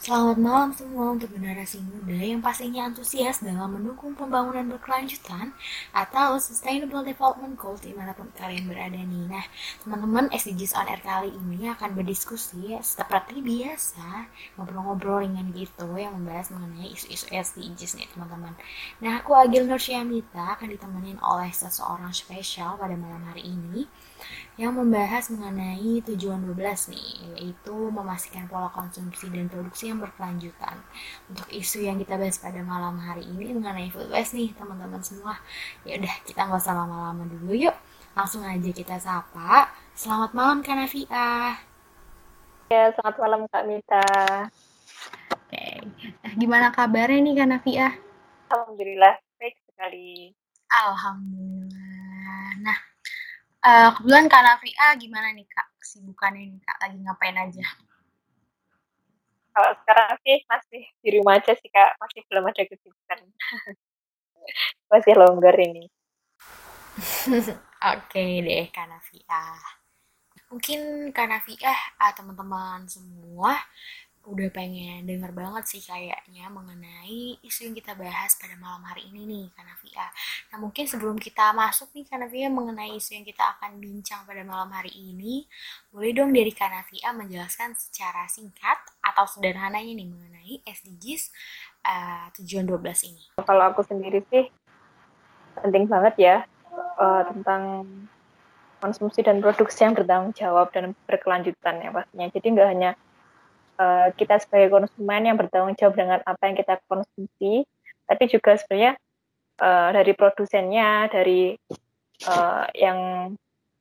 Selamat malam semua untuk generasi muda yang pastinya antusias dalam mendukung pembangunan berkelanjutan atau Sustainable Development Goals di mana pun kalian berada nih. Nah, teman-teman SDGs on Air kali ini akan berdiskusi seperti biasa, ngobrol-ngobrol ringan gitu yang membahas mengenai isu-isu SDGs nih teman-teman. Nah, aku Agil Nursyamita akan ditemenin oleh seseorang spesial pada malam hari ini yang membahas mengenai tujuan 12 nih, yaitu memastikan pola konsumsi dan produksi yang berkelanjutan. Untuk isu yang kita bahas pada malam hari ini mengenai food waste nih, teman-teman semua. Ya udah, kita nggak usah lama-lama dulu yuk. Langsung aja kita sapa. Selamat malam Kak Nafia. Ya, selamat malam Kak Mita. Oke, nah, gimana kabarnya nih Kak Nafia? Alhamdulillah, baik sekali. Alhamdulillah. Nah, Uh, kebetulan Kak Nafia gimana nih Kak kesibukannya nih Kak lagi ngapain aja? Kalau sekarang sih masih di rumah aja sih Kak, masih belum ada kesibukan. masih longgar ini. Oke okay deh Kak Nafia. Mungkin Kak Nafia, ah, teman-teman semua udah pengen denger banget sih kayaknya mengenai isu yang kita bahas pada malam hari ini nih Kanavia. Nah mungkin sebelum kita masuk nih Kanavia mengenai isu yang kita akan bincang pada malam hari ini, boleh dong dari Kanavia menjelaskan secara singkat atau sederhananya nih mengenai SDGs uh, tujuan 12 ini. Kalau aku sendiri sih penting banget ya uh, tentang konsumsi dan produksi yang bertanggung jawab dan berkelanjutan ya pastinya. Jadi nggak hanya uh, kita sebagai konsumen yang bertanggung jawab dengan apa yang kita konsumsi, tapi juga sebenarnya uh, dari produsennya, dari uh, yang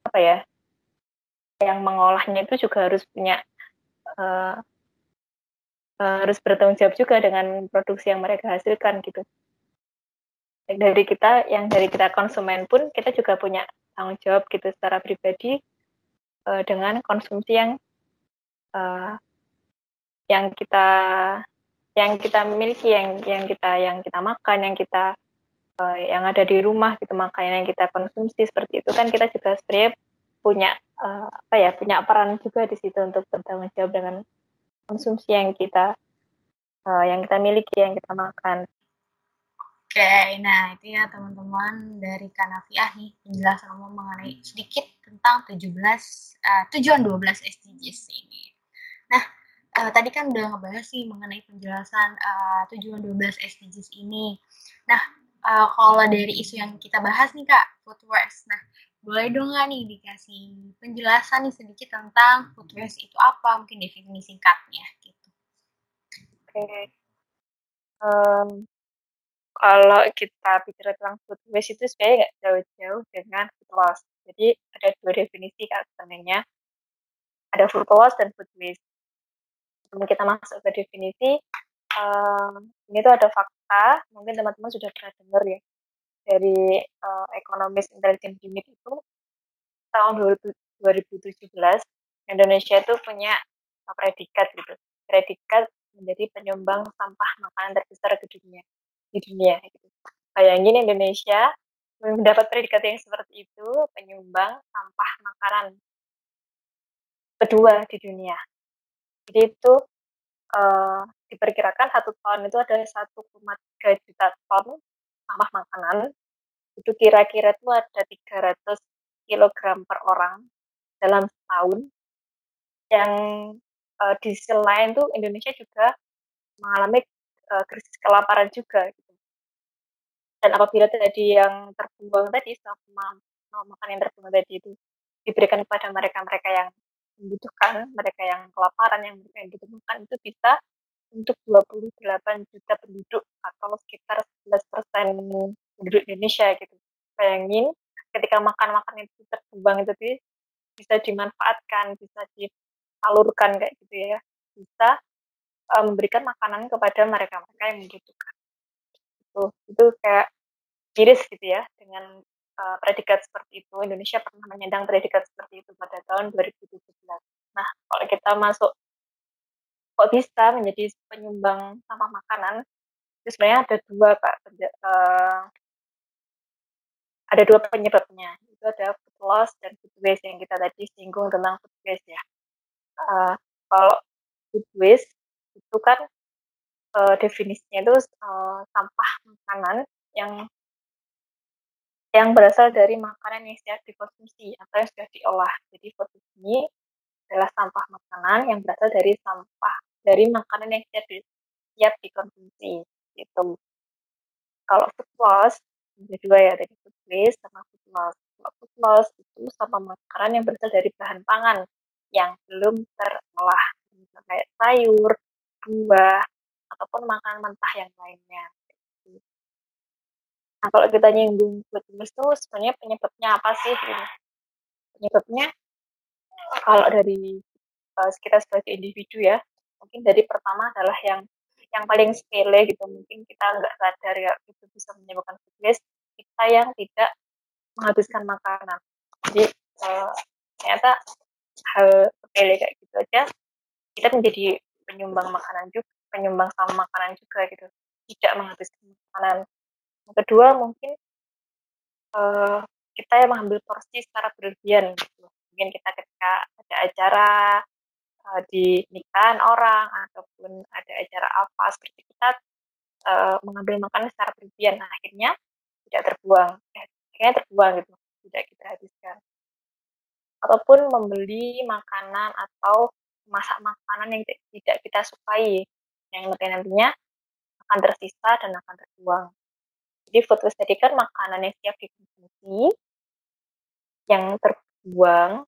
apa ya, yang mengolahnya itu juga harus punya uh, uh, harus bertanggung jawab juga dengan produksi yang mereka hasilkan gitu. Dari kita, yang dari kita konsumen pun kita juga punya tanggung jawab gitu secara pribadi uh, dengan konsumsi yang uh, yang kita yang kita miliki yang yang kita yang kita makan yang kita uh, yang ada di rumah gitu makanan yang kita konsumsi seperti itu kan kita juga sebenarnya punya uh, apa ya punya peran juga di situ untuk bertanggung jawab dengan konsumsi yang kita uh, yang kita miliki yang kita makan. Oke, nah itu ya teman-teman dari Kanafiah nih penjelasan mengenai sedikit tentang 17 uh, tujuan 12 SDGs ini. Uh, tadi kan udah ngebahas sih mengenai penjelasan uh, tujuan 12 SDGs ini. Nah, uh, kalau dari isu yang kita bahas nih Kak, food waste. Nah, boleh dong nggak nih dikasih penjelasan nih sedikit tentang food waste itu apa? Mungkin definisi singkatnya gitu. Oke. Okay. Um, kalau kita bicara tentang food waste itu sebenarnya nggak jauh-jauh dengan food loss. Jadi ada dua definisi kan sebenarnya. Ada food loss dan food waste sebelum kita masuk ke definisi, uh, ini tuh ada fakta, mungkin teman-teman sudah pernah dengar ya, dari uh, Economist Intelligence Unit itu, tahun 2017, Indonesia itu punya predikat gitu, predikat menjadi penyumbang sampah makanan terbesar ke dunia, di dunia gitu. Bayangin Indonesia mendapat predikat yang seperti itu, penyumbang sampah makanan kedua di dunia. Jadi itu uh, diperkirakan satu tahun itu ada 1,3 juta ton sampah makanan. Itu kira-kira itu ada 300 kilogram per orang dalam setahun. Yang uh, di sisi lain tuh Indonesia juga mengalami uh, krisis kelaparan juga. Gitu. Dan apabila tadi yang terbuang tadi, sama makanan yang terbuang tadi itu diberikan kepada mereka-mereka yang membutuhkan, mereka yang kelaparan, yang mereka yang dibutuhkan itu bisa untuk 28 juta penduduk atau sekitar 11 persen penduduk Indonesia gitu. Bayangin ketika makan-makan itu terbuang itu bisa dimanfaatkan, bisa disalurkan kayak gitu ya, bisa uh, memberikan makanan kepada mereka-mereka yang membutuhkan. Itu, itu kayak miris gitu ya dengan uh, predikat seperti itu. Indonesia pernah menyandang predikat seperti itu pada tahun 2017. Nah, kalau kita masuk kok bisa menjadi penyumbang sampah makanan, itu sebenarnya ada dua Kak, uh, ada dua penyebabnya. Itu ada food loss dan food waste yang kita tadi singgung tentang food waste ya. Uh, kalau food waste itu kan uh, definisinya itu uh, sampah makanan yang yang berasal dari makanan yang siap dikonsumsi atau yang sudah diolah. Jadi food ini adalah sampah makanan yang berasal dari sampah dari makanan yang di, siap dikonsumsi. Gitu. Kalau food loss, ada dua ya, dari food waste sama food loss. Kalau food loss itu sama makanan yang berasal dari bahan pangan yang belum terolah, kayak sayur, buah, ataupun makanan mentah yang lainnya. Nah, kalau kita nyinggung food waste itu sebenarnya penyebabnya apa sih? Gitu. Penyebabnya kalau dari uh, kita sebagai individu ya, mungkin dari pertama adalah yang yang paling sepele gitu. Mungkin kita nggak sadar ya itu bisa menyebabkan waste. Kita yang tidak menghabiskan makanan. Jadi uh, ternyata hal sepele kayak gitu aja kita menjadi penyumbang makanan juga, penyumbang sama makanan juga gitu. Tidak menghabiskan makanan yang kedua mungkin uh, kita yang mengambil porsi secara berlebihan gitu. Mungkin kita ketika ada acara uh, di nikahan orang ataupun ada acara apa seperti kita uh, mengambil makanan secara berlebihan, nah, akhirnya tidak terbuang, eh, akhirnya terbuang gitu, tidak kita habiskan. Ataupun membeli makanan atau masak makanan yang tidak kita sukai, yang nanti-nantinya akan tersisa dan akan terbuang. Jadi food waste tadi kan makanan yang siap dikonsumsi, yang terbuang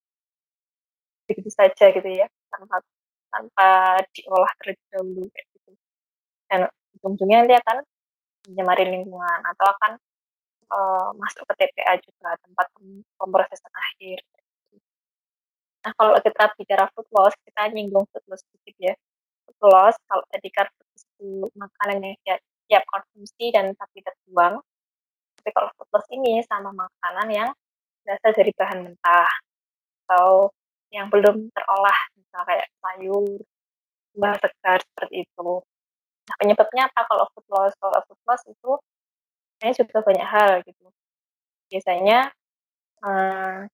begitu saja gitu ya, tanpa tanpa diolah terlebih dahulu gitu. Dan ujung-ujungnya dia akan mencemari lingkungan atau akan uh, masuk ke TPA juga tempat pemrosesan akhir. Nah kalau kita bicara food loss, kita nyinggung food loss sedikit ya. Food loss kalau tadi kan itu makanan yang siap siap konsumsi dan tapi terbuang. Tapi kalau food ini sama makanan yang berasal dari bahan mentah atau yang belum terolah, misalnya kayak sayur, buah segar seperti itu. Nah, penyebabnya apa kalau food loss? Kalau food loss itu ini juga banyak hal gitu. Biasanya hmm,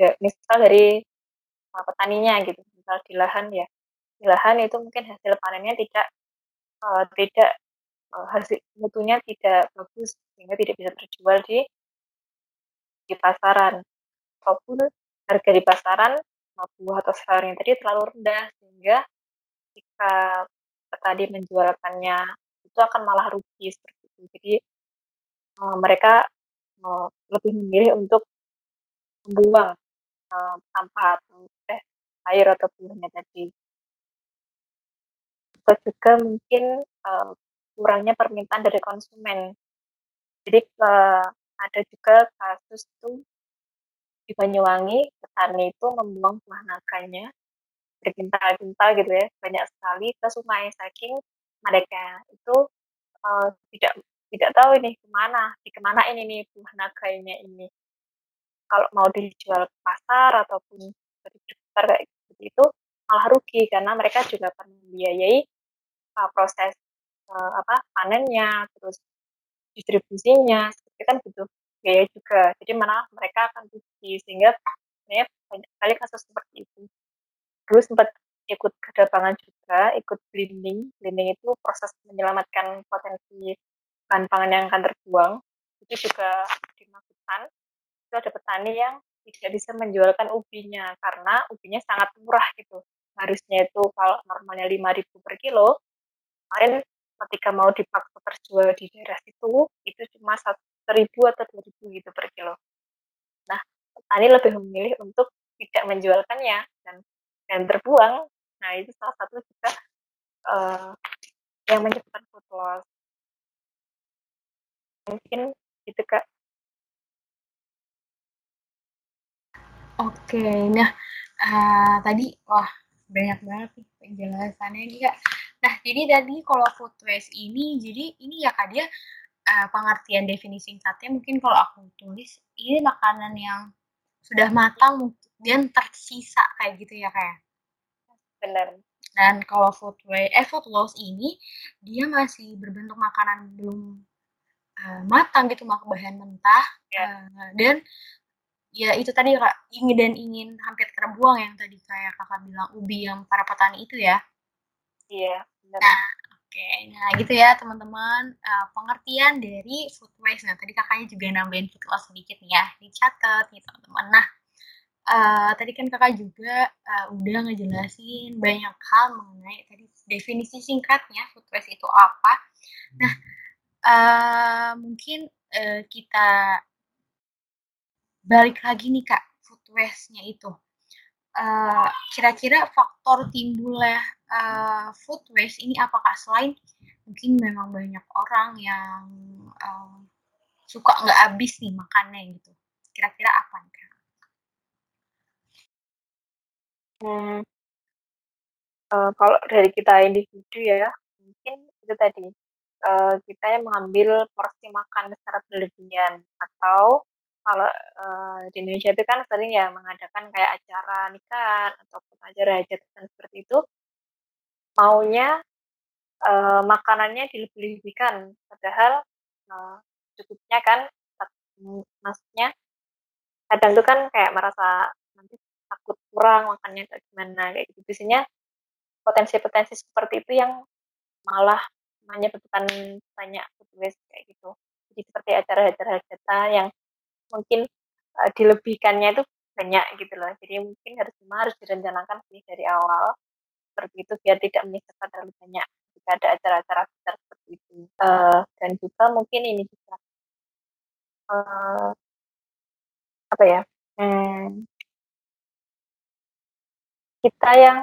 ya, misal dari uh, petaninya gitu, misal di lahan ya, di lahan itu mungkin hasil panennya tidak uh, tidak hasil mutunya tidak bagus sehingga tidak bisa terjual di di pasaran ataupun harga di pasaran buah atau sayurnya tadi terlalu rendah sehingga jika petani menjualkannya itu akan malah rugi seperti itu. Jadi uh, mereka uh, lebih memilih untuk membuang uh, sampah atau eh, air atau buahnya tadi. Juga mungkin uh, kurangnya permintaan dari konsumen. Jadi uh, ada juga kasus itu di Banyuwangi petani itu membuang buah naganya berkintal-kintal gitu ya banyak sekali ke sungai saking mereka itu uh, tidak tidak tahu ini ke mana di ke mana ini nih buah naganya ini kalau mau dijual ke pasar ataupun di pasar kayak seperti itu malah rugi karena mereka juga akan membiayai uh, proses uh, apa panennya terus distribusinya seperti kan butuh biaya juga. Jadi mana mereka akan rugi sehingga sebenarnya banyak sekali kasus seperti itu. Dulu sempat ikut kedatangan juga ikut blending blending itu proses menyelamatkan potensi bahan pangan yang akan terbuang. Itu juga dimaksudkan itu ada petani yang tidak bisa menjualkan ubinya karena ubinya sangat murah gitu. Harusnya itu kalau normalnya 5000 per kilo kemarin ketika mau dipaksa terjual di daerah situ itu cuma seribu atau dua ribu gitu per kilo. Nah, petani lebih memilih untuk tidak menjualkannya dan dan terbuang. Nah, itu salah satu juga uh, yang menyebabkan food loss. Mungkin itu kak. Oke, nah uh, tadi wah banyak banget nih penjelasannya nih kak. Nah, jadi tadi kalau food waste ini, jadi ini ya Kak dia uh, pengertian definisi singkatnya mungkin kalau aku tulis ini makanan yang sudah matang dan tersisa kayak gitu ya kayak. Ya? Benar. Dan kalau food waste, eh food loss ini dia masih berbentuk makanan belum uh, matang gitu, mak bahan mentah ya. uh, dan ya itu tadi kak ingin dan ingin hampir terbuang yang tadi kayak kakak bilang ubi yang para petani itu ya Iya, Nah, oke. Nah, gitu ya teman-teman. Uh, pengertian dari food waste. Nah, tadi kakaknya juga nambahin food loss sedikit nih ya. Dicatat nih teman-teman. Nah, uh, tadi kan kakak juga uh, udah ngejelasin banyak hal mengenai tadi definisi singkatnya food waste itu apa. Nah, uh, mungkin uh, kita balik lagi nih kak food waste-nya itu. Uh, kira-kira faktor timbulnya uh, food waste ini apakah selain mungkin memang banyak orang yang uh, suka nggak habis nih makannya gitu kira-kira apa nih kak? Hmm, uh, kalau dari kita individu ya mungkin itu tadi uh, kita yang mengambil porsi makan secara berlebihan atau kalau uh, di Indonesia itu kan sering ya mengadakan kayak acara nikah ataupun acara hajatan seperti itu. Maunya uh, makanannya dilebih-lebihkan padahal uh, cukupnya kan maksudnya kadang itu kan kayak merasa nanti takut kurang makannya kayak gimana kayak gitu. Biasanya potensi-potensi seperti itu yang malah banyak food waste kayak gitu. Jadi seperti acara-acara hajatan yang mungkin uh, dilebihkannya itu banyak gitu loh. Jadi mungkin harus harus direncanakan sih dari awal seperti itu biar tidak menyisakan terlalu banyak jika ada acara-acara besar seperti itu. Uh, dan juga mungkin ini juga uh, apa ya hmm, kita yang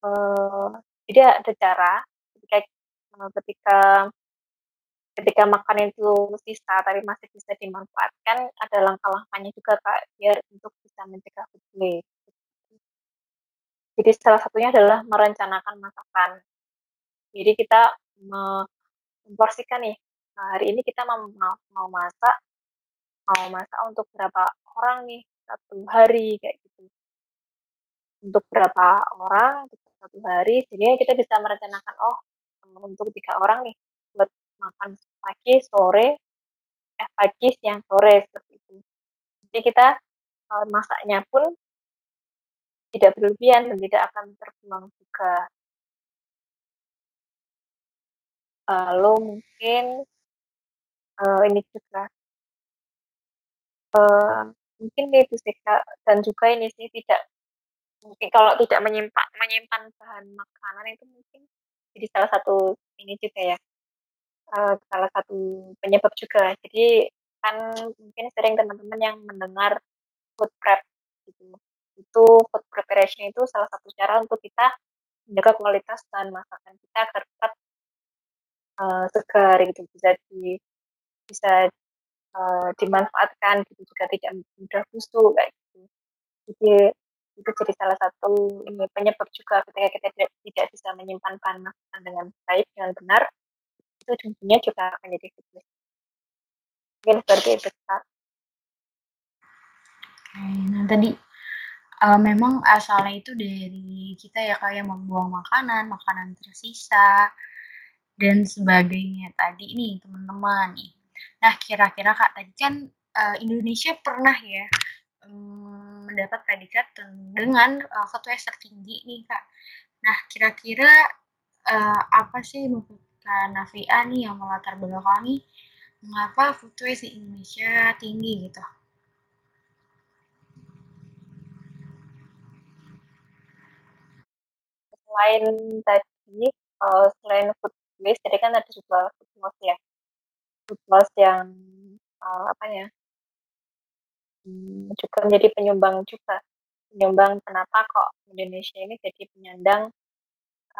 uh, tidak ada cara ketika ketika ketika makan itu sisa tapi masih bisa dimanfaatkan ada langkah-langkahnya juga kak biar untuk bisa mencegah waste jadi salah satunya adalah merencanakan masakan. Jadi kita memporsikan nih, hari ini kita mau, mau masak, mau masak untuk berapa orang nih satu hari kayak gitu. Untuk berapa orang satu hari, jadi kita bisa merencanakan oh untuk tiga orang nih makan pagi, sore, eh pagi, siang, sore seperti itu. Jadi kita eh, masaknya pun tidak berlebihan dan tidak akan terbuang juga. Lalu mungkin uh, ini juga uh, mungkin itu sih dan juga ini sih tidak mungkin kalau tidak menyimpan menyimpan bahan makanan itu mungkin jadi salah satu ini juga ya uh, salah satu penyebab juga. Jadi kan mungkin sering teman-teman yang mendengar food prep gitu. Itu food preparation itu salah satu cara untuk kita menjaga kualitas bahan masakan kita agar tetap uh, segar gitu. Bisa di bisa uh, dimanfaatkan gitu. Juga tidak mudah busuk kayak gitu. Jadi itu jadi salah satu ini penyebab juga ketika kita tidak, bisa menyimpan bahan masakan dengan baik dengan benar itu ujungnya juga akan jadi fitness mungkin seperti itu kak. Nah tadi uh, memang asalnya itu dari kita ya kayak membuang makanan, makanan tersisa dan sebagainya tadi nih teman-teman nih. Nah kira-kira kak tadi kan uh, Indonesia pernah ya um, mendapat predikat dengan uh, waste tertinggi nih kak. Nah kira-kira uh, apa sih Kak Navia nih yang melatar belakangi mengapa di Indonesia tinggi gitu? selain tadi uh, selain food waste jadi kan ada juga food loss ya. Food loss yang uh, apa ya hmm, juga menjadi penyumbang juga. Penyumbang kenapa kok Indonesia ini jadi penyandang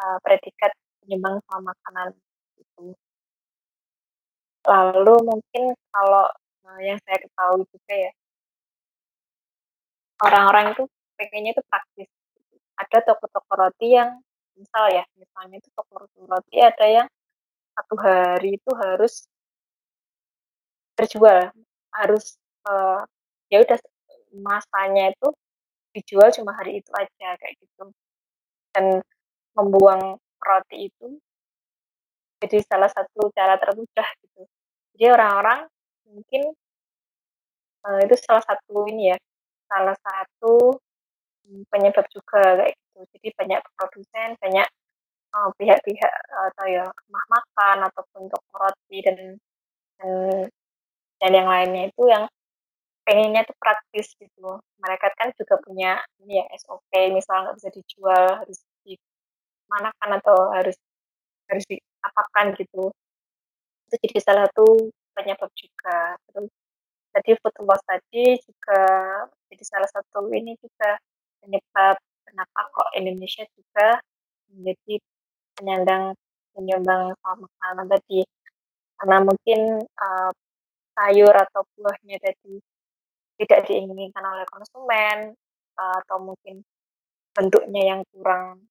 uh, predikat penyumbang sama makanan itu lalu mungkin kalau uh, yang saya ketahui juga ya orang-orang itu pengennya itu praktis. Ada toko-toko roti yang misal ya misalnya itu toko roti ada yang satu hari itu harus terjual harus uh, ya udah masanya itu dijual cuma hari itu aja kayak gitu. Dan membuang roti itu jadi salah satu cara termudah gitu jadi orang-orang mungkin uh, itu salah satu ini ya salah satu penyebab juga kayak gitu jadi banyak produsen banyak pihak-pihak atau ya rumah makan ataupun toko roti dan dan dan yang lainnya itu yang pengennya tuh praktis gitu. Mereka kan juga punya ini ya SOP, misalnya nggak bisa dijual harus dimanakan atau harus harus diapakan gitu. Itu jadi salah satu penyebab juga. Terus tadi food loss tadi juga jadi salah satu ini juga penyebab kenapa kok Indonesia juga menjadi penyandang penyumbang makanan tadi karena mungkin uh, sayur atau buahnya tadi tidak diinginkan oleh konsumen uh, atau mungkin bentuknya yang kurang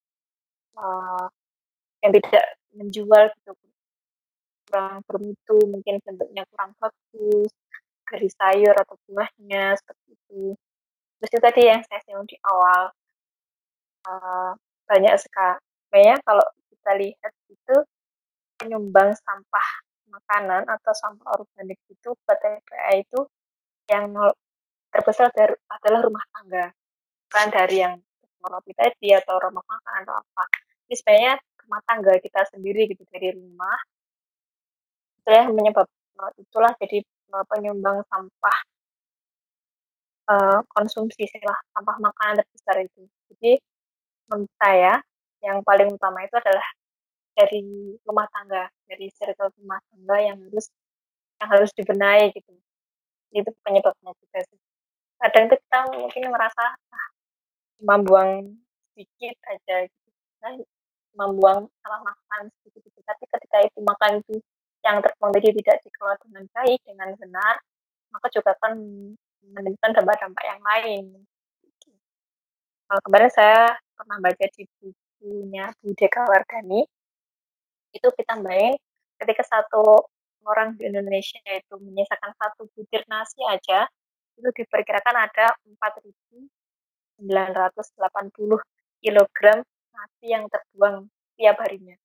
uh, yang tidak menjual gitu. Kurang bermutu mungkin bentuknya kurang bagus dari sayur atau buahnya seperti itu. Terus itu tadi yang saya singgung di awal. Uh, banyak sekali banyak kalau kita lihat itu penyumbang sampah makanan atau sampah organik itu TPA itu yang terbesar dari, adalah rumah tangga. Bukan dari yang roti tadi atau rumah makan atau apa. Ini sebenarnya rumah tangga kita sendiri gitu dari rumah. Itu yang menyebab itulah jadi penyumbang sampah uh, konsumsi lah sampah makanan terbesar itu. Jadi menurut saya yang paling utama itu adalah dari rumah tangga dari circle rumah tangga yang harus yang harus dibenahi gitu. Itu penyebabnya juga sih. Kadang kita mungkin merasa ah, cuma buang sedikit aja gitu. Nah, cuma buang salah makan sedikit sedikit tapi ketika itu makan itu yang terbuang tadi tidak dikelola dengan baik dengan benar maka juga akan menimbulkan dampak-dampak yang lain. Kemarin saya pernah baca di bukunya Budeka Wardani itu kita tambahin ketika satu orang di Indonesia itu menyisakan satu butir nasi aja itu diperkirakan ada 4.980 kg nasi yang terbuang tiap harinya.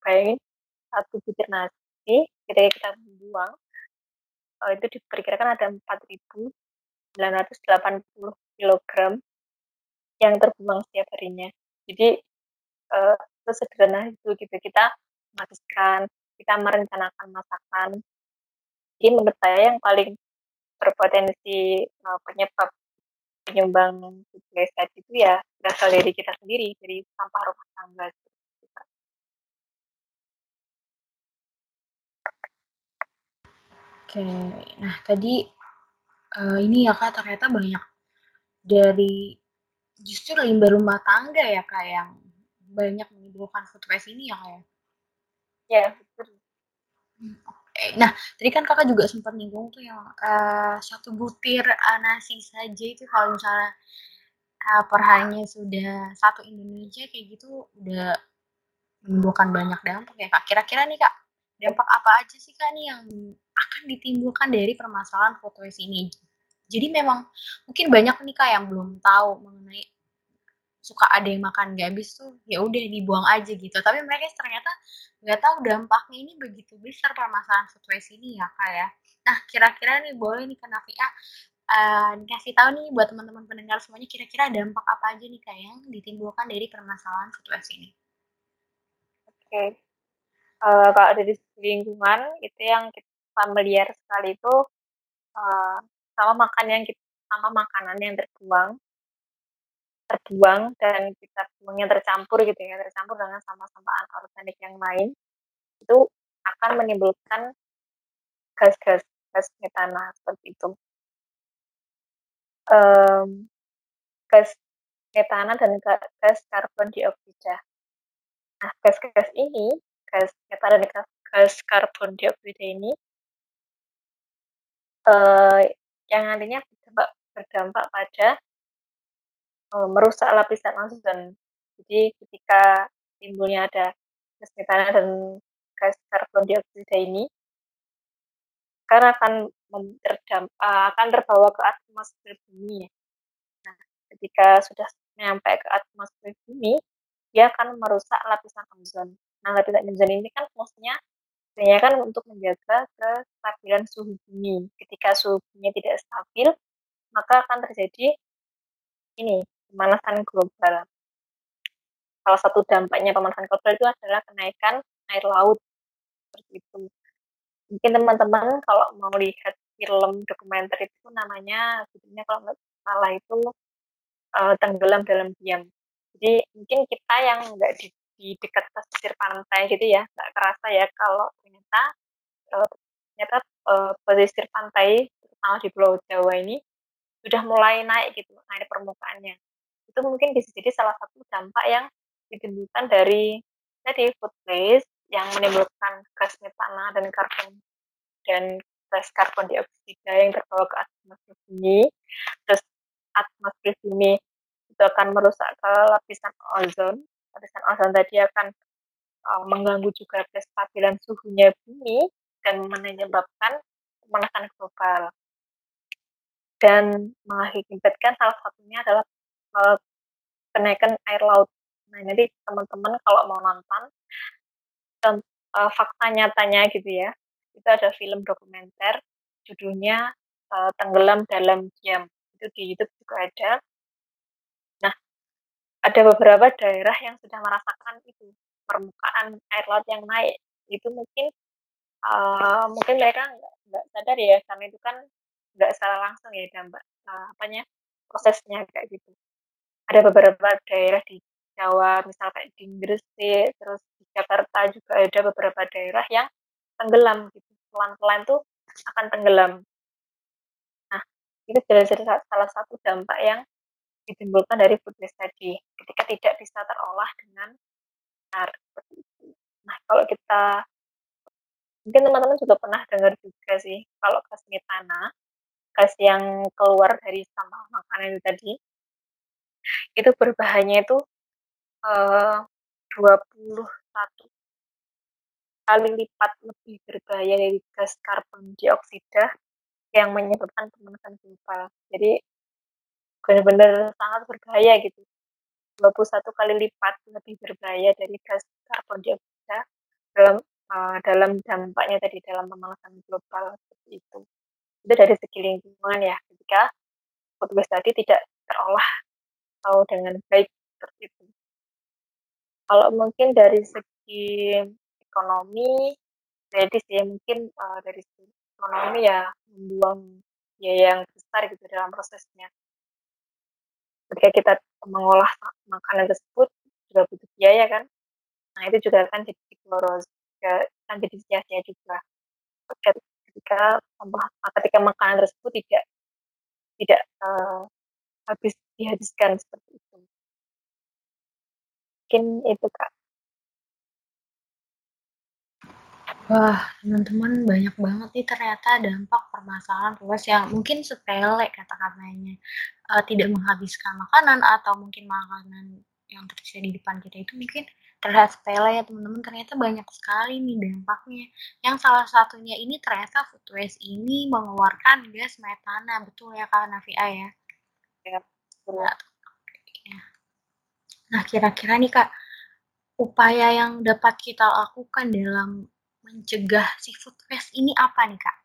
Bayangin satu butir nasi ketika kita membuang eh, itu diperkirakan ada 4.980 kg yang terbuang setiap harinya. Jadi uh, sesederhana itu gitu kita menghabiskan kita merencanakan masakan jadi menurut saya yang paling berpotensi uh, penyebab penyumbang sukses itu ya berasal dari kita sendiri dari sampah rumah tangga Oke, nah tadi uh, ini ya kak ternyata banyak dari justru limbah rumah tangga ya kak yang banyak menimbulkan food waste ini ya kayak ya? Betul nah tadi kan kakak juga sempat nyinggung tuh yang uh, satu butir uh, nasi saja itu kalau misalnya uh, per harinya sudah satu Indonesia kayak gitu udah menimbulkan banyak dampak ya kak. Kira-kira nih kak dampak apa aja sih kak nih yang akan ditimbulkan dari permasalahan waste ini jadi memang mungkin banyak nih kak yang belum tahu mengenai suka ada yang makan gak habis tuh ya udah dibuang aja gitu. Tapi mereka ternyata nggak tahu dampaknya ini begitu besar permasalahan waste ini ya kak ya. Nah kira-kira nih boleh nih kak Nafia uh, dikasih tahu nih buat teman-teman pendengar semuanya kira-kira dampak apa aja nih kak yang ditimbulkan dari permasalahan waste ini? Oke. Okay. uh, kalau dari lingkungan itu yang kita familiar sekali itu uh, sama makan yang kita sama makanan yang terbuang terbuang dan kita buangnya tercampur gitu ya, tercampur dengan sampah-sampah anorganik yang lain, itu akan menimbulkan gas-gas gas metana seperti itu. Um, gas metana dan gas karbon dioksida. Nah, gas-gas ini, gas metana dan gas, gas karbon dioksida ini, uh, yang nantinya berdampak, berdampak pada uh, merusak lapisan ozon. Jadi ketika timbulnya ada gas metana dan gas karbon dioksida ini, karena akan terdam, uh, akan terbawa ke atmosfer bumi. Nah, ketika sudah sampai ke atmosfer bumi, dia akan merusak lapisan ozon. Nah, lapisan ozon ini kan fungsinya sebenarnya kan untuk menjaga kestabilan suhu bumi. Ketika suhu bumi tidak stabil, maka akan terjadi ini pemanasan global. salah satu dampaknya pemanasan global itu adalah kenaikan air laut seperti itu. Mungkin teman-teman kalau mau lihat film dokumenter itu namanya judulnya kalau nggak salah itu uh, tenggelam dalam diam. Jadi mungkin kita yang nggak di, di dekat pesisir pantai gitu ya nggak kerasa ya kalau ternyata uh, ternyata uh, pesisir pantai terutama di Pulau Jawa ini sudah mulai naik gitu naik permukaannya. Itu mungkin bisa jadi salah satu dampak yang ditimbulkan dari tadi food waste yang menimbulkan gas metana dan karbon dan gas karbon dioksida yang terbawa ke atmosfer bumi. Terus atmosfer bumi itu akan merusak ke lapisan ozon. Lapisan ozon tadi akan uh, mengganggu juga kestabilan suhunya bumi dan menyebabkan pemanasan global. Dan mengakibatkan salah satunya adalah uh, kenaikan air laut. Nah, jadi teman-teman kalau mau nonton dan uh, fakta nyatanya gitu ya, itu ada film dokumenter judulnya uh, Tenggelam dalam Diam. Itu di YouTube juga ada. Nah, ada beberapa daerah yang sudah merasakan itu permukaan air laut yang naik. Itu mungkin uh, mungkin mereka nggak, sadar ya karena itu kan nggak secara langsung ya dampak uh, apanya prosesnya kayak gitu. Ada beberapa daerah di Jawa, misal kayak di Gresik, terus di Jakarta juga ada beberapa daerah yang tenggelam gitu. Pelan-pelan tuh akan tenggelam. Nah, itu jelas-jelas salah satu dampak yang ditimbulkan dari food waste tadi, ketika tidak bisa terolah dengan benar. Nah, kalau kita mungkin teman-teman juga pernah dengar juga sih, kalau gas metana, gas yang keluar dari sampah makanan itu tadi, itu berbahayanya itu uh, 21 kali lipat lebih berbahaya dari gas karbon dioksida yang menyebabkan pemanasan global. Jadi benar-benar sangat berbahaya gitu. 21 kali lipat lebih berbahaya dari gas karbon dioksida dalam uh, dalam dampaknya tadi dalam pemanasan global seperti itu. Itu dari segi lingkungan ya, ketika waste tadi tidak terolah atau dengan baik seperti itu. Kalau mungkin dari segi ekonomi, jadi sih mungkin uh, dari segi ekonomi ya membuang biaya yang besar gitu dalam prosesnya. Ketika kita mengolah makanan tersebut juga butuh biaya kan. Nah itu juga akan jadi boros, akan jadi sia-sia juga. Ketika ketika makanan tersebut tidak tidak uh, habis dihabiskan seperti itu. Mungkin itu, Kak. Wah, teman-teman banyak banget nih ternyata dampak permasalahan luas yang mungkin sepele kata-katanya. Uh, tidak menghabiskan makanan atau mungkin makanan yang tersedia di depan kita itu mungkin terlihat sepele ya teman-teman, ternyata banyak sekali nih dampaknya. Yang salah satunya ini ternyata food waste ini mengeluarkan gas metana, betul ya Kak Navia ya? Ya, benar. Nah, kira-kira nih Kak, upaya yang dapat kita lakukan dalam mencegah si food waste ini apa nih Kak?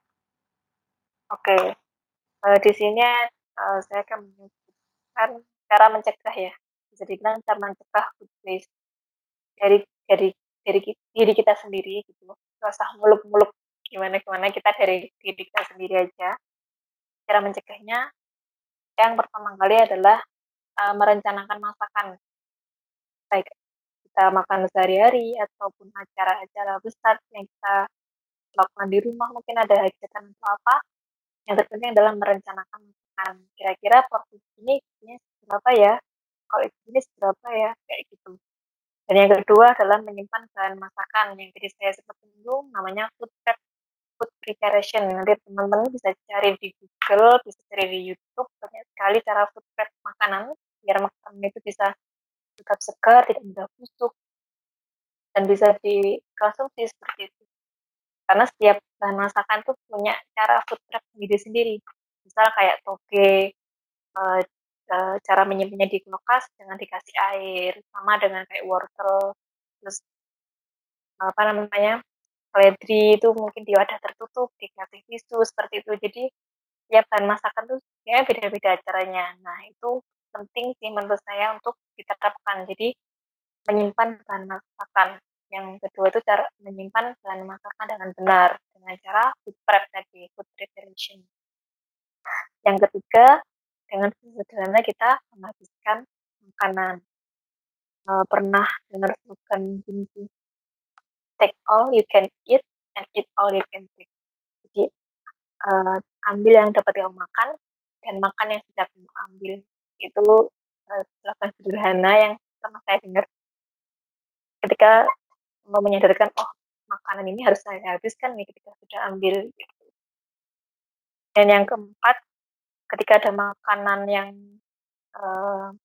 Oke, uh, di sini uh, saya akan menyebutkan cara mencegah ya. Bisa dibilang cara mencegah food waste dari dari dari diri kita sendiri gitu. Gak usah muluk-muluk gimana gimana kita dari diri kita sendiri aja. Cara mencegahnya yang pertama kali adalah uh, merencanakan masakan. Baik kita makan sehari-hari ataupun acara-acara besar yang kita lakukan di rumah mungkin ada hajatan atau apa yang terpenting adalah merencanakan makan kira-kira porsi ini ini berapa ya? Kalau ini berapa ya? Kayak gitu. Dan yang kedua adalah menyimpan bahan masakan. Yang tadi saya sempat singgung namanya food prep food preparation nanti teman-teman bisa cari di Google bisa cari di YouTube banyak sekali cara food prep makanan biar makanan itu bisa tetap segar, tidak mudah busuk, dan bisa dikonsumsi seperti itu. Karena setiap bahan masakan tuh punya cara food prep sendiri-sendiri. Misal kayak toge, uh, uh, cara menyimpannya di kulkas dengan dikasih air, sama dengan kayak wortel, terus apa namanya seledri itu mungkin di wadah tertutup dikasih tisu seperti itu jadi ya bahan masakan tuh ya beda-beda caranya nah itu penting sih menurut saya untuk diterapkan. Jadi menyimpan bahan masakan. Yang kedua itu cara menyimpan bahan masakan dengan benar dengan cara food prep tadi, food preparation. Yang ketiga, dengan sederhana kita menghabiskan makanan. Uh, pernah dengar gini take all you can eat and eat all you can take. Jadi uh, ambil yang dapat kamu makan dan makan yang sudah kamu ambil. Itu uh, sederhana yang pernah saya dengar ketika mau menyadarkan oh makanan ini harus saya habiskan nih ketika sudah ambil gitu. dan yang keempat ketika ada makanan yang uh,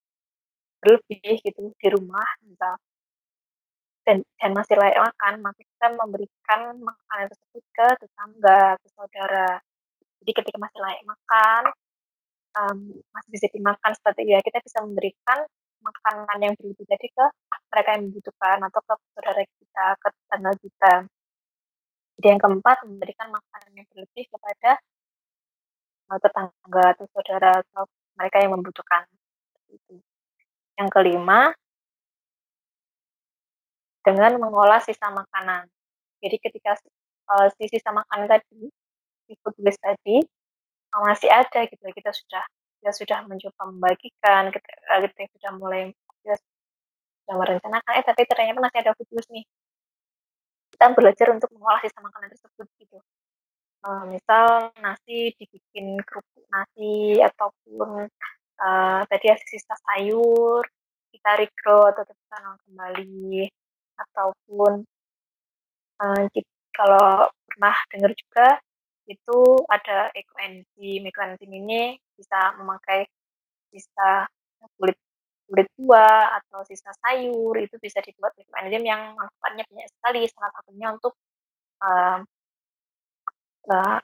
berlebih gitu di rumah misal dan, dan masih layak makan maka kita memberikan makanan tersebut ke tetangga ke saudara jadi ketika masih layak makan um, masih bisa dimakan seperti ya kita bisa memberikan makanan yang berlebih tadi ke mereka yang membutuhkan atau ke saudara kita, ke tetangga kita. Jadi yang keempat, memberikan makanan yang berlebih kepada uh, tetangga atau saudara atau mereka yang membutuhkan. Yang kelima, dengan mengolah sisa makanan. Jadi ketika uh, si sisa makanan tadi, si food waste tadi, uh, masih ada gitu, kita sudah kita sudah mencoba membagikan, kita, kita sudah mulai kita sudah merencanakan, eh tapi ternyata masih ada food nih. Kita belajar untuk mengolah sisa makanan tersebut gitu. Uh, misal nasi dibikin kerupuk nasi ataupun uh, tadi ada sisa sayur kita regro atau kita kembali ataupun uh, kalau pernah dengar juga itu ada ekoenzim. Ekoenzim ini bisa memakai sisa kulit kulit buah atau sisa sayur itu bisa dibuat ekoenzim yang manfaatnya banyak sekali. Salah satunya untuk uh, uh,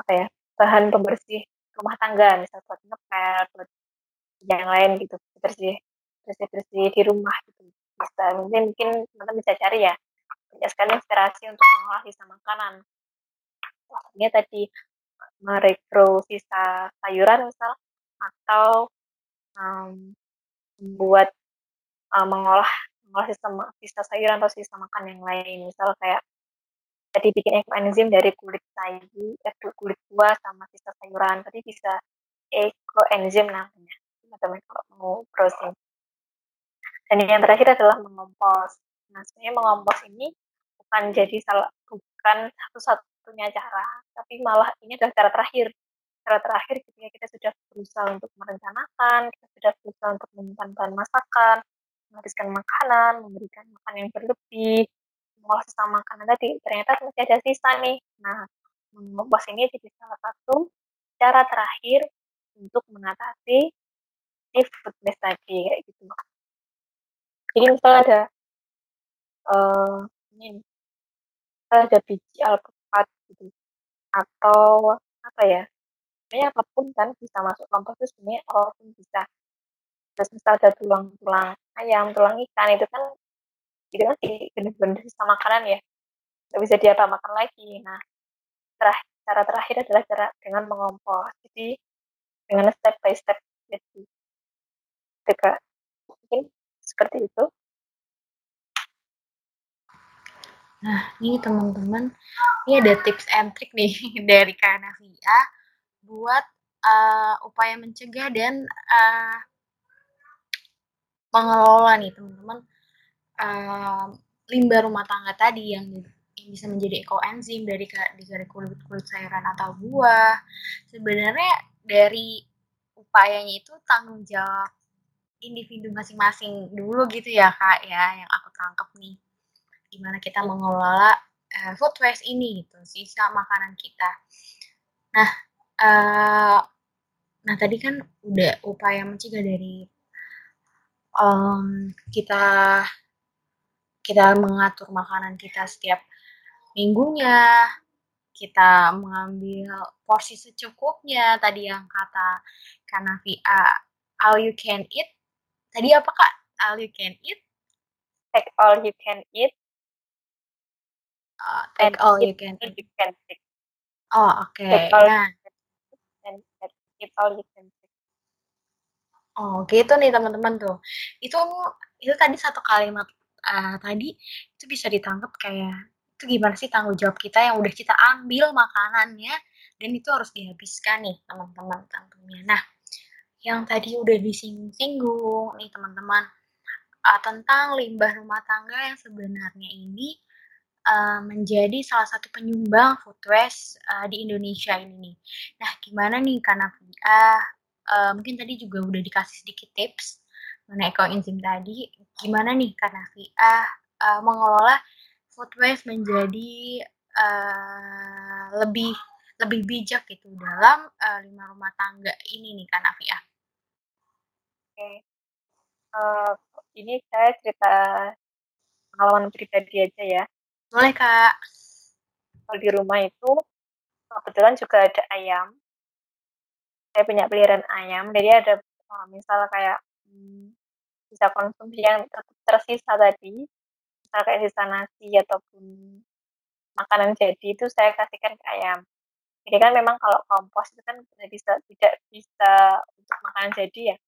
apa ya bahan pembersih rumah tangga, misalnya buat ngepel, buat yang lain gitu, bersih bersih bersih di rumah gitu. Mungkin mungkin teman-teman bisa cari ya. Banyak sekali inspirasi untuk mengolah sisa makanan. Maksudnya tadi merekro sisa sayuran misal atau um, membuat uh, mengolah mengolah sisa, sisa sayuran atau sisa makan yang lain. Misal kayak tadi bikin ekoenzim dari kulit sayur eh, kulit buah sama sisa sayuran. Tadi bisa ekoenzim namanya. Teman-teman kalau mau browsing dan yang terakhir adalah mengompos nah sebenarnya mengompos ini bukan jadi salah bukan satu-satu satu-satunya cara, tapi malah ini adalah cara terakhir. Cara terakhir ketika kita sudah berusaha untuk merencanakan, kita sudah berusaha untuk menyimpan bahan masakan, menghabiskan makanan, memberikan makan yang berlebih, mengolah sisa makanan tadi, ternyata masih ada sisa nih. Nah, mengompos ini jadi salah satu cara terakhir untuk mengatasi si food waste tadi kayak gitu. Jadi misalnya ada uh, ini ada biji alpukat gitu. Atau apa ya, sebenarnya apa pun kan bisa masuk kompos itu sebenarnya apa pun bisa. Terus misal ada tulang-tulang ayam, tulang ikan itu kan itu kan bener-bener sisa makanan ya, nggak bisa diapa makan lagi. Nah, terakhir, cara terakhir adalah cara dengan mengompos. Jadi dengan step by step jadi Kak. Mungkin seperti itu. Nah, ini teman-teman, ini ada tips and trick nih dari Kak Navia buat uh, upaya mencegah dan uh, mengelola nih teman-teman uh, limbah rumah tangga tadi yang, yang bisa menjadi ekoenzim dari dari kulit kulit sayuran atau buah. Sebenarnya dari upayanya itu tanggung jawab individu masing-masing dulu gitu ya kak ya yang aku tangkap nih. Gimana kita mengelola uh, food waste ini gitu sisa makanan kita. Nah uh, nah tadi kan udah upaya mencegah dari um, kita kita mengatur makanan kita setiap minggunya kita mengambil porsi secukupnya tadi yang kata Kanavi uh, all you can eat tadi apa kak all you can eat take all you can eat uh, take all you can take. You can take. Oh, oke. Okay. Take nah. And take all you can take. Oh, gitu nih teman-teman tuh. Itu itu tadi satu kalimat uh, tadi itu bisa ditangkap kayak itu gimana sih tanggung jawab kita yang udah kita ambil makanannya dan itu harus dihabiskan nih teman-teman tentunya. Nah, yang tadi udah disinggung-singgung nih teman-teman uh, tentang limbah rumah tangga yang sebenarnya ini uh, menjadi salah satu penyumbang food waste uh, di Indonesia ini nih. Nah, gimana nih karena uh, uh, mungkin tadi juga udah dikasih sedikit tips mengenai ekoenzim tadi, gimana nih karena uh, uh, mengelola food waste menjadi uh, lebih lebih bijak gitu dalam uh, lima rumah tangga ini nih kan Afia. Oke, uh, ini saya cerita pengalaman pribadi aja ya. Boleh kak. Kalau di rumah itu kebetulan juga ada ayam. Saya punya peliharaan ayam, jadi ada uh, misal kayak hmm, bisa konsumsi yang tersisa tadi, misal kayak sisa nasi ataupun makanan jadi itu saya kasihkan ke ayam. Jadi kan memang kalau kompos itu kan bisa tidak bisa untuk makanan jadi ya.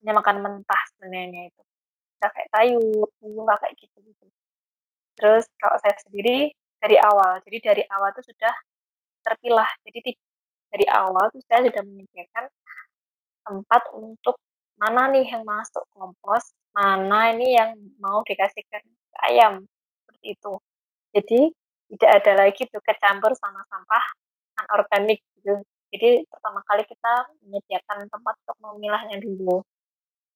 Hanya makan mentah sebenarnya itu. Bisa kayak sayur, buah kayak gitu gitu. Terus kalau saya sendiri dari awal, jadi dari awal itu sudah terpilah. Jadi dari awal itu saya sudah menyediakan tempat untuk mana nih yang masuk kompos, mana ini yang mau dikasihkan ke ayam seperti itu. Jadi tidak ada lagi tuh kecampur sama sampah anorganik gitu. Jadi pertama kali kita menyediakan tempat untuk memilahnya dulu.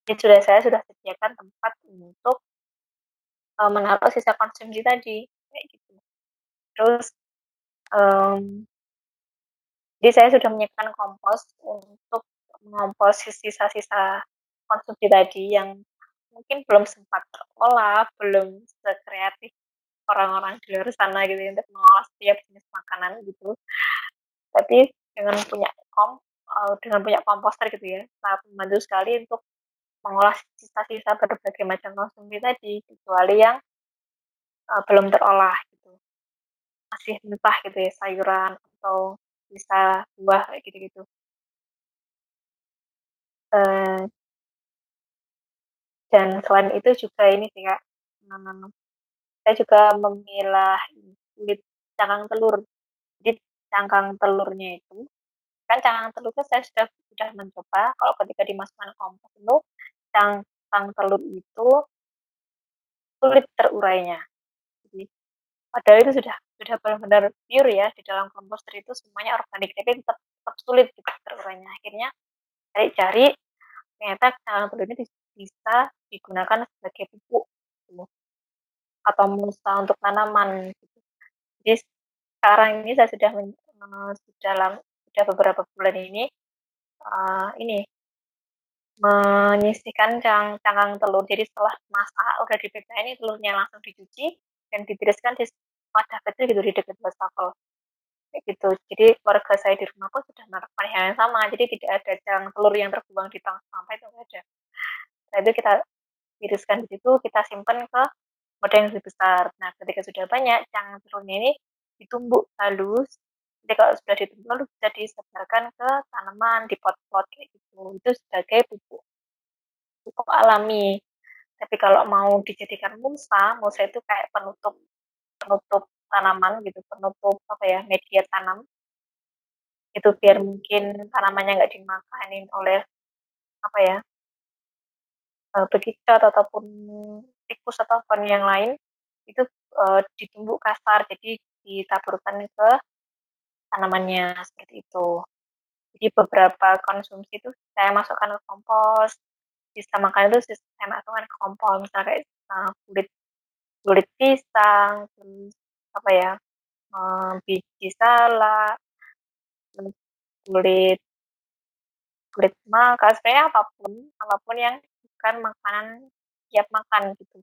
Jadi sudah saya sudah sediakan tempat untuk uh, menaruh sisa konsumsi tadi kayak gitu. Terus um, jadi saya sudah menyiapkan kompos untuk mengompos sisa-sisa konsumsi tadi yang mungkin belum sempat terolah, belum sekreatif orang-orang di luar sana gitu ya, untuk mengolah setiap jenis makanan gitu. Tapi dengan punya kom uh, dengan punya komposter gitu ya, sangat membantu sekali untuk mengolah sisa-sisa berbagai macam konsumsi tadi, kecuali yang uh, belum terolah gitu. Masih mentah gitu ya, sayuran atau sisa buah kayak gitu-gitu. Uh, dan selain itu juga ini sih Kak, saya juga memilah kulit cangkang telur. Jadi cangkang telurnya itu, kan cangkang telurnya saya sudah sudah mencoba kalau ketika dimasukkan kompos itu, cangkang telur itu sulit terurainya. Jadi padahal itu sudah sudah benar-benar pure ya di dalam komposter itu semuanya organik, tapi tetap tetap sulit gitu terurainya. Akhirnya cari-cari ternyata cangkang telur ini bisa digunakan sebagai pupuk gitu atau mulsa untuk tanaman gitu. Jadi sekarang ini saya sudah men, uh, dalam sudah beberapa bulan ini uh, ini menyisihkan cang cangkang telur. Jadi setelah masak udah dipegang ini telurnya langsung dicuci dan ditiriskan di wadah kecil gitu di dekat wastafel kayak gitu. Jadi warga saya di rumah pun sudah melakukan hal yang sama. Jadi tidak ada cangkang telur yang terbuang di tong sampah itu ada. Nah itu kita tiriskan di situ, kita simpan ke wadah yang lebih besar. Nah, ketika sudah banyak, cangkang telurnya ini ditumbuk halus. Jadi kalau sudah ditumbuk lalu bisa disebarkan ke tanaman di pot-pot kayak gitu. Itu sebagai pupuk pupuk alami. Tapi kalau mau dijadikan mulsa, mulsa itu kayak penutup penutup tanaman gitu, penutup apa ya media tanam. Itu biar mungkin tanamannya nggak dimakanin oleh apa ya uh, bekicot ataupun tikus ataupun yang lain itu uh, ditumbuk kasar jadi ditaburkan ke tanamannya seperti itu. Jadi beberapa konsumsi itu saya masukkan ke kompos, sisa makan itu saya masukkan ke kompos, misalnya kayak uh, kulit kulit pisang, terus apa ya, uh, biji salak, kulit kulit semangka, sebenarnya apa pun apa pun yang bukan makanan siap makan gitu.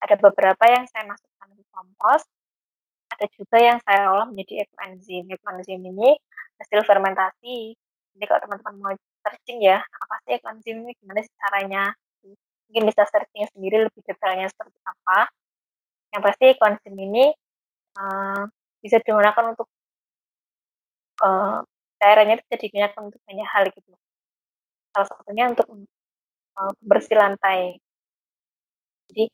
Ada beberapa yang saya masukkan ke kompos, ada juga yang saya olah menjadi ekoenzim. Ekoenzim ini hasil fermentasi. Jadi kalau teman-teman mau searching ya, apa sih ekoenzim ini, gimana sih caranya, mungkin bisa searching sendiri lebih detailnya seperti apa. Yang pasti ekoenzim ini uh, bisa digunakan untuk uh, cairannya bisa digunakan untuk banyak hal gitu. Salah satunya untuk uh, bersih lantai. Jadi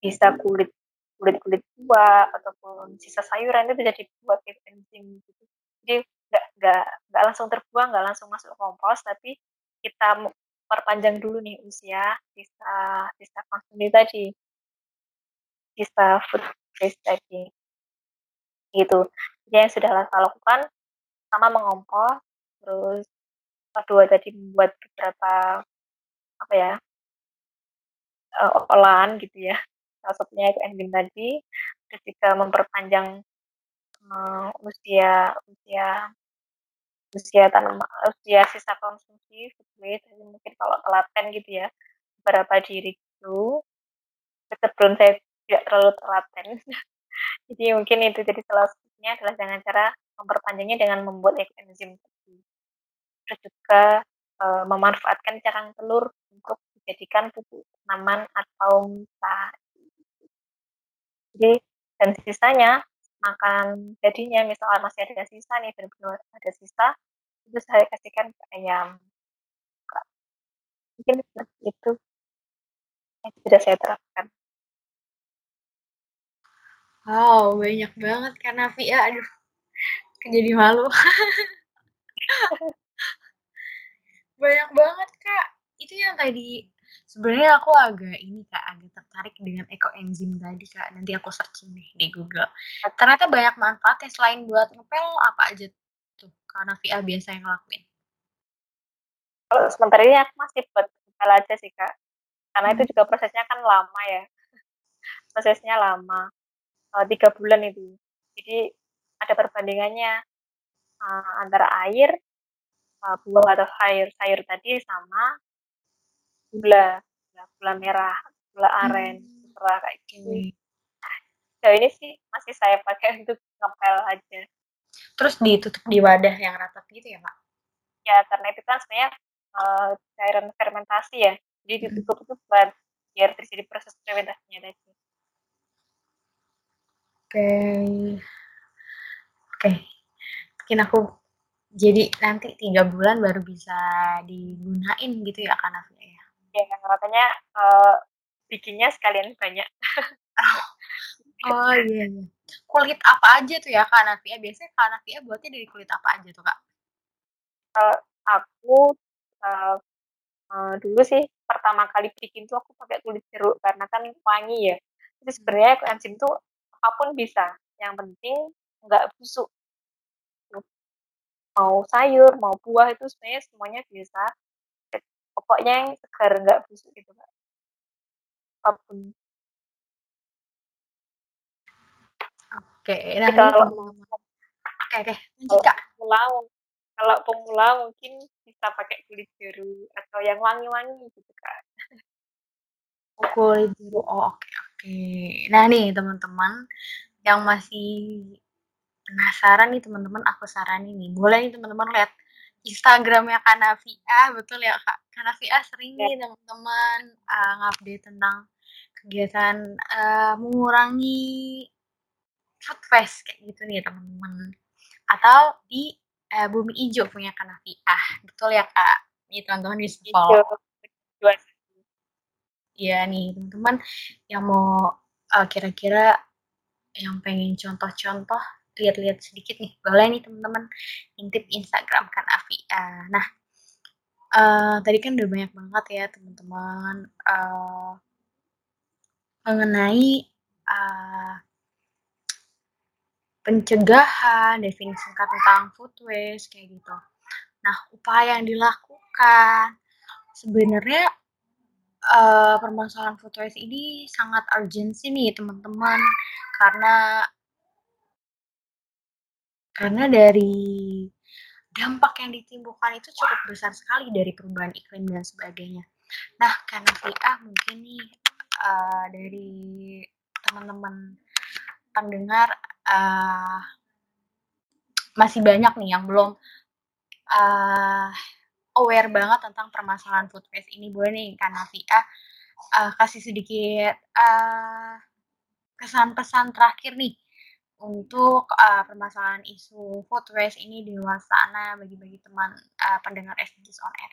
bisa kulit kulit kulit buah ataupun sisa sayuran itu bisa dibuat enzim gitu. Jadi nggak nggak nggak langsung terbuang, nggak langsung masuk kompos, tapi kita perpanjang dulu nih usia sisa sisa konsumsi tadi. Sisa food waste tadi. Gitu. Jadi yang sudah saya lakukan sama mengompos terus kedua tadi membuat beberapa apa ya uh, olahan gitu ya salah satunya itu enzim tadi terus juga memperpanjang uh, usia usia usia tanaman usia sisa konsumsi food waste jadi mungkin kalau telaten gitu ya beberapa diri itu sebelum saya tidak terlalu telaten jadi mungkin itu jadi salah satunya adalah dengan cara memperpanjangnya dengan membuat enzim tadi. Terus juga e, memanfaatkan cakang telur untuk dijadikan pupuk tanaman atau misa jadi dan sisanya makan jadinya misalnya masih ada sisa nih benar-benar ada sisa itu saya kasihkan ke ayam. Mungkin seperti itu yang sudah saya terapkan. Wow banyak banget kan Nafi. Ya aduh jadi malu. Banyak banget kak. Itu yang tadi sebenarnya aku agak ini kak agak tertarik dengan ekoenzim tadi kak. Nanti aku searching nih di Google. Ternyata banyak manfaatnya selain buat ngepel apa aja tuh karena VA biasa yang ngelakuin? Kalau sementara ini aku masih buat ngepel aja sih kak. Karena hmm. itu juga prosesnya kan lama ya. Prosesnya lama. Uh, tiga bulan itu. Jadi ada perbandingannya. Uh, antara air uh, buah atau sayur sayur tadi sama gula gula merah gula aren hmm. kayak gini so ini sih masih saya pakai untuk ngepel aja terus ditutup di wadah yang rata gitu ya pak ya karena itu kan sebenarnya uh, cairan fermentasi ya jadi hmm. ditutup itu buat biar terjadi proses fermentasinya tadi oke okay. oke okay. mungkin aku jadi nanti tiga bulan baru bisa digunain gitu ya kan ya ya makanya uh, bikinnya sekalian banyak. Oh iya, iya. Kulit apa aja tuh ya kak Navia biasanya kak Navia buatnya dari kulit apa aja tuh kak? Uh, aku uh, uh, dulu sih pertama kali bikin tuh aku pakai kulit jeruk karena kan wangi ya. Jadi sebenarnya enzim tuh apa pun bisa. Yang penting nggak busuk. Mau sayur mau buah itu sebenarnya semuanya bisa pokoknya yang segar nggak busuk gitu kak. Apa pun. Oke nah kalau oke oke lanjut kak. pemula kalau pemula mungkin bisa pakai kulit jeruk atau yang wangi-wangi gitu kak. Oh, kulit jeruk oh oke oke. Nah nih teman-teman yang masih penasaran nih teman-teman aku saranin nih. Boleh nih teman-teman lihat Instagramnya Kanavia betul ya kak? Kanavia sering ya. nih teman-teman uh, ngupdate tentang kegiatan uh, mengurangi food waste kayak gitu nih teman-teman. Atau di uh, bumi hijau punya Kanavia betul ya kak? Ini teman-teman bisa follow. Iya nih teman-teman yang mau kira-kira uh, yang pengen contoh-contoh lihat-lihat sedikit nih. Boleh nih teman-teman intip Instagram kan Avi uh, nah uh, tadi kan udah banyak banget ya teman-teman uh, mengenai uh, pencegahan definisi singkat tentang food waste kayak gitu. Nah upaya yang dilakukan sebenarnya uh, permasalahan food waste ini sangat urgensi nih teman-teman. Karena karena dari dampak yang ditimbulkan itu cukup besar sekali dari perubahan iklim dan sebagainya. Nah, karena VA mungkin nih uh, dari teman-teman pendengar uh, masih banyak nih yang belum uh, aware banget tentang permasalahan food waste ini. Boleh nih karena VA uh, kasih sedikit uh, kesan-pesan terakhir nih untuk uh, permasalahan isu food waste ini di luar sana bagi-bagi teman uh, pendengar SDGs on Air.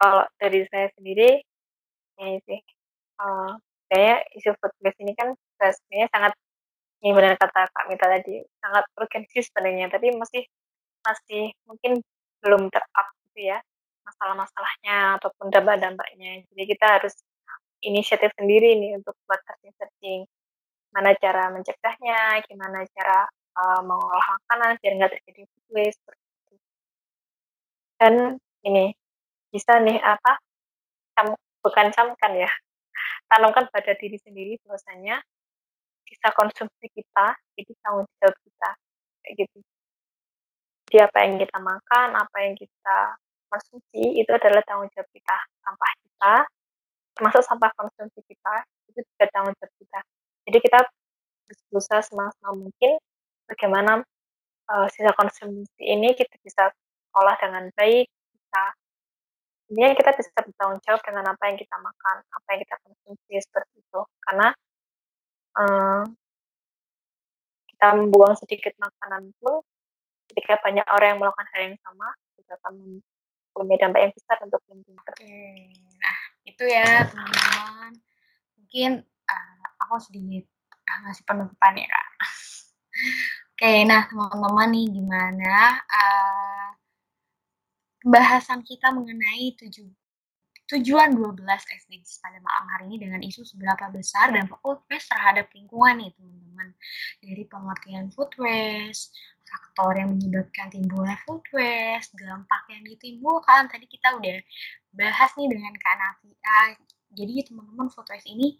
kalau dari saya sendiri ini sih uh, isu food waste ini kan sebenarnya sangat yang benar kata Kak Mita tadi sangat urgensi sebenarnya tapi masih masih mungkin belum terup gitu ya masalah-masalahnya ataupun dampak-dampaknya jadi kita harus inisiatif sendiri nih untuk buat searching-searching mana cara mencegahnya gimana cara uh, mengolah makanan biar nggak terjadi food waste dan ini bisa nih apa cam, bukan camkan ya tanamkan pada diri sendiri bahwasanya bisa konsumsi kita itu tanggung jawab kita kayak gitu. Jadi apa yang kita makan apa yang kita konsumsi itu adalah tanggung jawab kita sampah kita termasuk sampah konsumsi kita itu juga tanggung jawab kita. Jadi kita berusaha semaksimal mungkin bagaimana uh, sisa konsumsi ini kita bisa olah dengan baik kita ini kita bisa bertanggung jawab dengan apa yang kita makan apa yang kita konsumsi seperti itu. Karena uh, kita membuang sedikit makanan pun ketika banyak orang yang melakukan hal yang sama juga akan punya dampak yang besar untuk lingkungan. Oke, nah itu ya teman-teman. Mungkin uh, aku sedikit uh, ngasih penutupan ya kak. Oke, nah teman-teman nih gimana uh, pembahasan kita mengenai tujuh tujuan 12 SDGs pada malam hari ini dengan isu seberapa besar dan food waste terhadap lingkungan nih teman-teman. Dari pengertian food waste, faktor yang menyebabkan timbulnya food waste, dampak yang ditimbulkan. Tadi kita udah bahas nih dengan Kak Navia. Jadi teman-teman food waste ini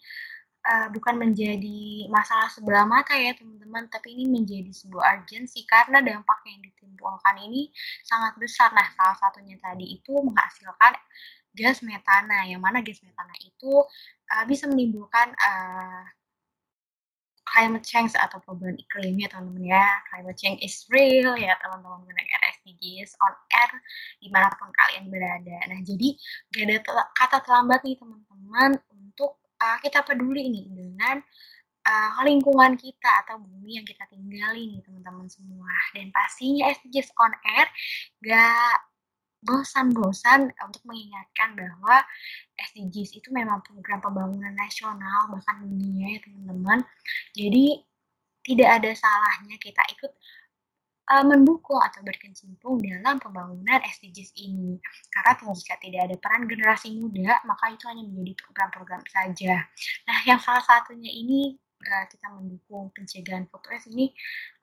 uh, bukan menjadi masalah sebelah mata ya teman-teman, tapi ini menjadi sebuah urgensi karena dampak yang ditimbulkan ini sangat besar. Nah, salah satunya tadi itu menghasilkan gas metana yang mana gas metana itu uh, bisa menimbulkan uh, climate change atau perubahan iklim ya teman-teman ya. Climate change is real ya teman-teman mendengar SDGs on air di mana pun kalian berada. Nah jadi gak ada tel kata terlambat nih teman-teman untuk uh, kita peduli nih dengan uh, lingkungan kita atau bumi yang kita tinggali nih teman-teman semua. Dan pastinya SDGs on air gak bosan-bosan untuk mengingatkan bahwa SDGs itu memang program pembangunan nasional bahkan dunia ya teman-teman. Jadi tidak ada salahnya kita ikut uh, mendukung atau berkecimpung dalam pembangunan SDGs ini. Karena jika tidak ada peran generasi muda, maka itu hanya menjadi program-program saja. Nah, yang salah satunya ini uh, kita mendukung pencegahan food ini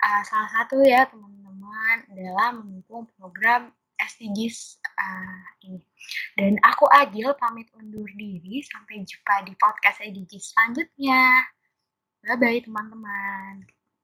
uh, salah satu ya teman-teman dalam mendukung program SDGs uh, ini. Dan aku Agil pamit undur diri. Sampai jumpa di podcast SDGs selanjutnya. Bye-bye teman-teman.